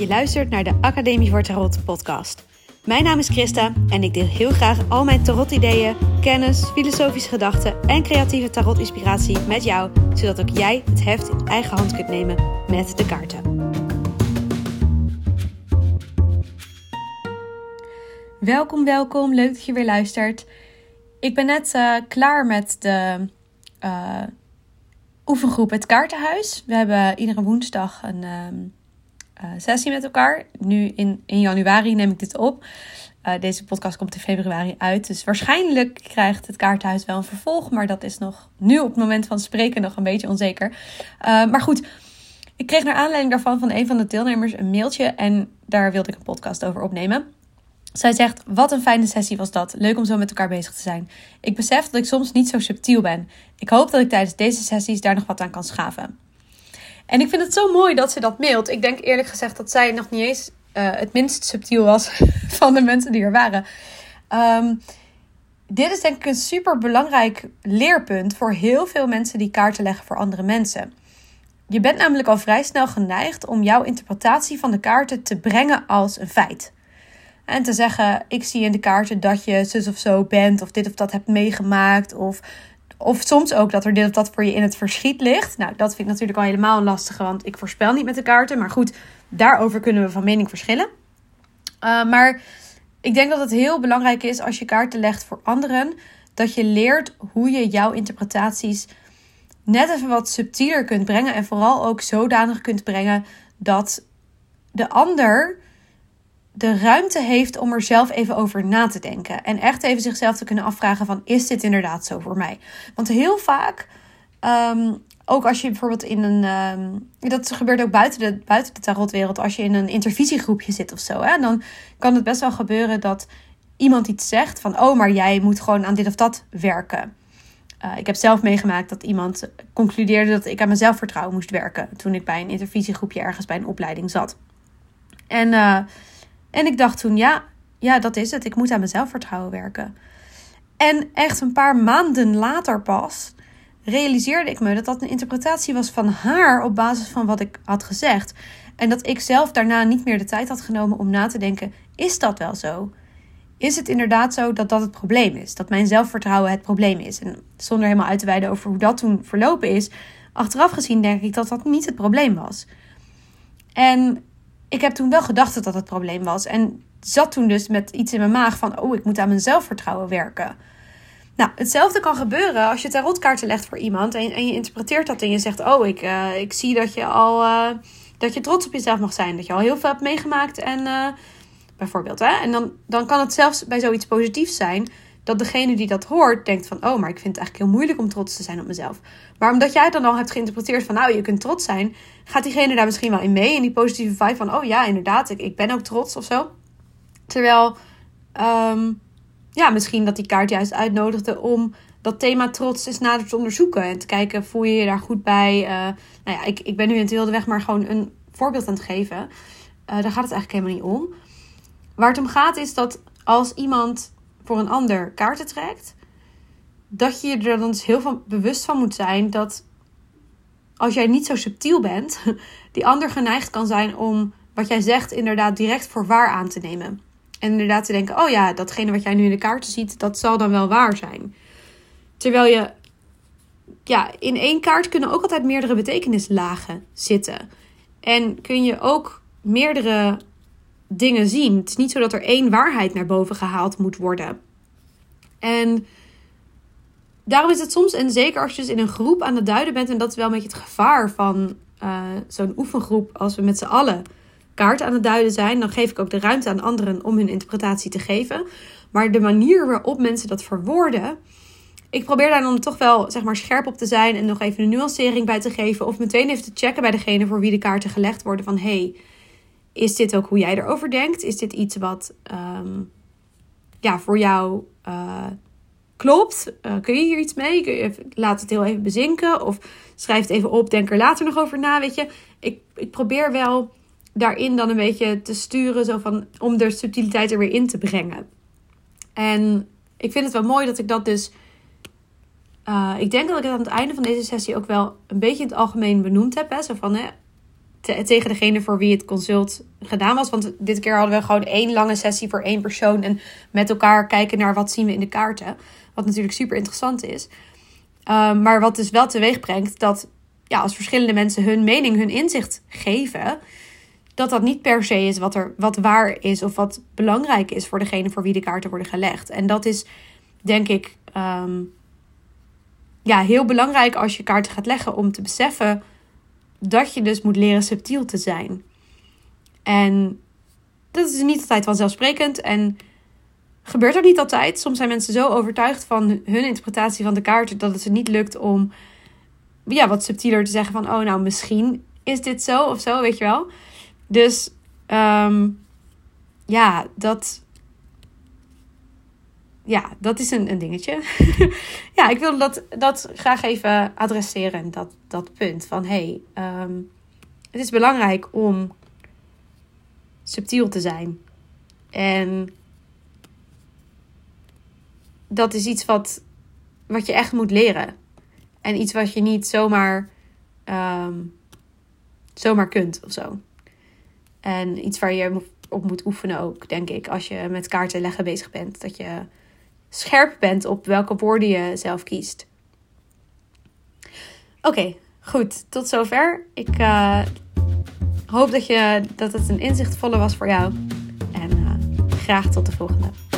Je luistert naar de Academie voor Tarot podcast. Mijn naam is Christa en ik deel heel graag al mijn tarot-ideeën, kennis, filosofische gedachten en creatieve tarot-inspiratie met jou, zodat ook jij het heft in eigen hand kunt nemen met de kaarten. Welkom, welkom. Leuk dat je weer luistert. Ik ben net uh, klaar met de uh, oefengroep Het Kaartenhuis. We hebben iedere woensdag een um, uh, sessie met elkaar. Nu in, in januari neem ik dit op. deze podcast komt in februari uit. Dus waarschijnlijk krijgt het Kaartenhuis wel een vervolg. Maar dat is nog nu op het moment van spreken nog een beetje onzeker. maar goed, ik kreeg naar aanleiding daarvan van een van de deelnemers een mailtje. En daar wilde ik een podcast over opnemen. Zij zegt: Wat een fijne sessie was dat. Leuk om zo met elkaar bezig te zijn. Ik besef dat ik soms niet zo subtiel ben. Ik hoop dat ik tijdens deze sessies daar nog wat aan kan schaven. En ik vind het zo mooi dat ze dat mailt. Ik denk eerlijk gezegd dat zij nog niet eens uh, het minst subtiel was van de mensen die er waren. Um, dit is denk ik een super belangrijk leerpunt voor heel veel mensen die kaarten leggen voor andere mensen. Je bent namelijk al vrij snel geneigd om jouw interpretatie van de kaarten te brengen als een feit. En te zeggen, ik zie in de kaarten dat je zus of zo bent, of dit of dat hebt meegemaakt, of, of soms ook dat er dat voor je in het verschiet ligt. Nou, dat vind ik natuurlijk al helemaal een lastige, want ik voorspel niet met de kaarten. Maar goed, daarover kunnen we van mening verschillen. Uh, maar ik denk dat het heel belangrijk is als je kaarten legt voor anderen, dat je leert hoe je jouw interpretaties net even wat subtieler kunt brengen. En vooral ook zodanig kunt brengen dat de ander de ruimte heeft om er zelf even over na te denken. En echt even zichzelf te kunnen afvragen van is dit inderdaad zo voor mij? Want heel vaak, ehm, ook als je bijvoorbeeld in een... Um, dat gebeurt ook buiten de, buiten de tarotwereld. Als je in een intervisiegroepje zit of zo. Hè, dan kan het best wel gebeuren dat iemand iets zegt van... Oh, maar jij moet gewoon aan dit of dat werken. Uh, ik heb zelf meegemaakt dat iemand concludeerde dat ik aan mijn zelfvertrouwen moest werken. Toen ik bij een intervisiegroepje ergens bij een opleiding zat. En... Uh, en ik dacht toen, ja, ja, dat is het. Ik moet aan mijn zelfvertrouwen werken. En echt een paar maanden later pas realiseerde ik me dat dat een interpretatie was van haar op basis van wat ik had gezegd. En dat ik zelf daarna niet meer de tijd had genomen om na te denken: is dat wel zo? Is het inderdaad zo dat dat het probleem is? Dat mijn zelfvertrouwen het probleem is? En zonder helemaal uit te wijden over hoe dat toen verlopen is, achteraf gezien denk ik dat dat niet het probleem was. En ik heb toen wel gedacht dat dat het probleem was. En zat toen dus met iets in mijn maag van: oh, ik moet aan mijn zelfvertrouwen werken. Nou, hetzelfde kan gebeuren als je tarotkaarten legt voor iemand en, en je interpreteert dat en je zegt: oh, ik, uh, ik zie dat je al uh, dat je trots op jezelf mag zijn, dat je al heel veel hebt meegemaakt en uh, bijvoorbeeld, hè? En dan, dan kan het zelfs bij zoiets positiefs zijn dat degene die dat hoort denkt van, oh, maar ik vind het eigenlijk heel moeilijk om trots te zijn op mezelf. Maar omdat jij dan al hebt geïnterpreteerd van, nou, je kunt trots zijn, gaat diegene daar misschien wel in mee. En die positieve vibe van, oh ja, inderdaad, ik, ik ben ook trots of zo. Terwijl, um, ja, misschien dat die kaart juist uitnodigde om dat thema trots eens nader te onderzoeken. En te kijken, voel je je daar goed bij? Uh, nou ja, ik, ik ben nu in het wilde weg maar gewoon een voorbeeld aan het geven. Uh, daar gaat het eigenlijk helemaal niet om. Waar het om gaat is dat als iemand voor een ander kaarten trekt, dat je er dan dus heel van bewust van moet zijn dat als jij niet zo subtiel bent, die ander geneigd kan zijn om wat jij zegt inderdaad direct voor waar aan te nemen. En inderdaad te denken: oh ja, datgene wat jij nu in de kaarten ziet, dat zal dan wel waar zijn. Terwijl je, ja, in één kaart kunnen ook altijd meerdere betekenislagen zitten. En kun je ook meerdere dingen zien. Het is niet zo dat er één waarheid naar boven gehaald moet worden. En daarom is het soms, en zeker als je dus in een groep aan het duiden bent, en dat is wel een beetje het gevaar van uh, zo'n oefengroep, als we met z'n allen kaart aan het duiden zijn, dan geef ik ook de ruimte aan anderen om hun interpretatie te geven. Maar de manier waarop mensen dat verwoorden, ik probeer daar dan toch wel zeg maar scherp op te zijn en nog even een nuancering bij te geven. Of meteen even te checken bij degene voor wie de kaarten gelegd worden van hey, is dit ook hoe jij erover denkt? Is dit iets wat um, ja, voor jou uh, klopt? Uh, kun je hier iets mee? Laat het heel even bezinken. Of schrijf het even op, denk er later nog over na. Weet je, ik, ik probeer wel daarin dan een beetje te sturen. Zo van, om de subtiliteit er weer in te brengen. En ik vind het wel mooi dat ik dat dus. Uh, ik denk dat ik het aan het einde van deze sessie ook wel een beetje in het algemeen benoemd heb. Hè? Zo van, hè, tegen degene voor wie het consult gedaan was. Want dit keer hadden we gewoon één lange sessie voor één persoon. En met elkaar kijken naar wat zien we in de kaarten. Wat natuurlijk super interessant is. Um, maar wat dus wel teweeg brengt dat ja, als verschillende mensen hun mening, hun inzicht geven, dat dat niet per se is wat, er, wat waar is of wat belangrijk is voor degene voor wie de kaarten worden gelegd. En dat is denk ik um, ja, heel belangrijk als je kaarten gaat leggen om te beseffen dat je dus moet leren subtiel te zijn. En dat is niet altijd vanzelfsprekend en gebeurt ook niet altijd. Soms zijn mensen zo overtuigd van hun interpretatie van de kaarten dat het ze niet lukt om ja, wat subtieler te zeggen van oh nou misschien is dit zo of zo, weet je wel. Dus um, ja, dat, ja, dat is een, een dingetje. ja, ik wilde dat, dat graag even adresseren, dat, dat punt van hey, um, het is belangrijk om subtiel te zijn. En dat is iets wat, wat je echt moet leren. En iets wat je niet zomaar, um, zomaar kunt of zo. En iets waar je op moet oefenen ook, denk ik, als je met kaarten leggen bezig bent. Dat je scherp bent op welke woorden je zelf kiest. Oké, goed. Tot zover. Ik uh, hoop dat, je, dat het een inzichtvolle was voor jou. En uh, graag tot de volgende.